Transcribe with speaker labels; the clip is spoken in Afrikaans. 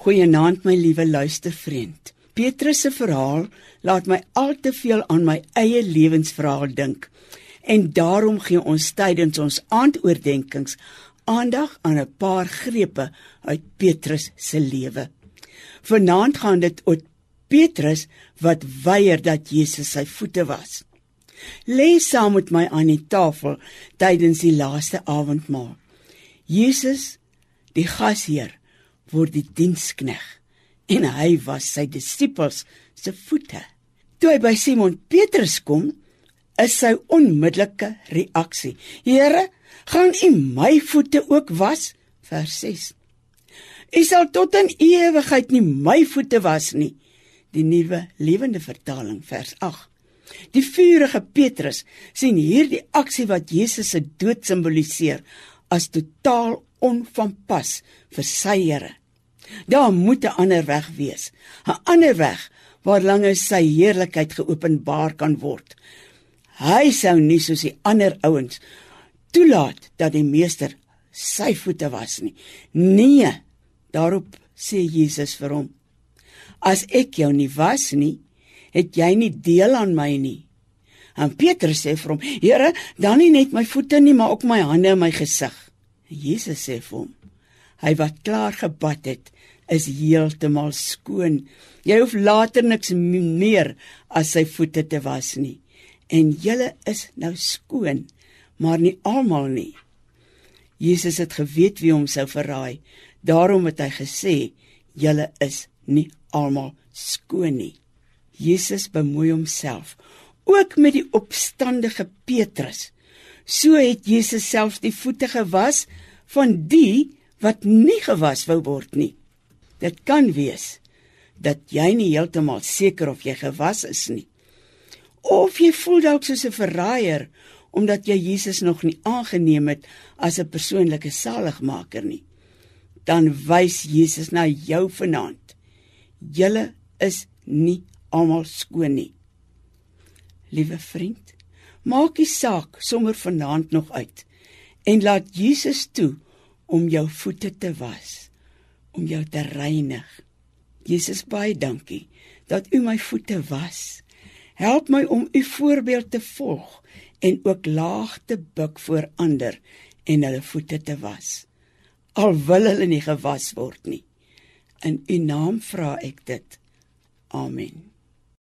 Speaker 1: Goeienaand my liewe luistervriend. Petrus se verhaal laat my al te veel aan my eie lewensverhaal dink. En daarom gee ons tydens ons aandoordenkings aandag aan 'n paar grepe uit Petrus se lewe. Vanaand gaan dit oor Petrus wat weier dat Jesus sy voete was. Lê saam met my aan die tafel tydens die laaste avondmaal. Jesus, die gasheer, word die dienskneg en hy was sy disippels se voete. Toe hy by Simon Petrus kom, is sy onmiddellike reaksie: "Here, gaan U my voete ook was?" Vers 6. "U sal tot in ewigheid nie my voete was nie." Die nuwe lewende vertaling vers 8. Die vurige Petrus sien hierdie aksie wat Jesus se dood simboliseer as totaal onvanpas vir sy Here. Daar moet 'n ander weg wees. 'n Ander weg waar lange sy heerlikheid geopenbaar kan word. Hy sou nie soos die ander ouens toelaat dat die meester sy voete was nie. Nee, daarop sê Jesus vir hom: As ek jou nie was nie, het jy nie deel aan my nie. En Petrus sê vir hom: Here, dan nie net my voete nie, maar ook my hande en my gesig. Jesus sê vir hom: Hy wat klaar gebad het, is heeltemal skoon. Jy hoef later niks meer as sy voete te was nie. En julle is nou skoon, maar nie almal nie. Jesus het geweet wie hom sou verraai. Daarom het hy gesê, julle is nie almal skoon nie. Jesus bemoei homself ook met die opstandige Petrus. So het Jesus self die voete gewas van die wat nie gewas wou word nie. Dit kan wees dat jy nie heeltemal seker of jy gewas is nie. Of jy voel dalk soos 'n verraaier omdat jy Jesus nog nie aangeneem het as 'n persoonlike saligmaker nie. Dan wys Jesus na jou vanaand. Julle is nie almal skoon nie. Liewe vriend, maak die saak sommer vanaand nog uit en laat Jesus toe om jou voete te was om jou te reinig. Jesus baie dankie dat U my voete was. Help my om U voorbeeld te volg en ook laag te buig voor ander en hulle voete te was. Al wil hulle nie gewas word nie. In U naam vra ek dit. Amen.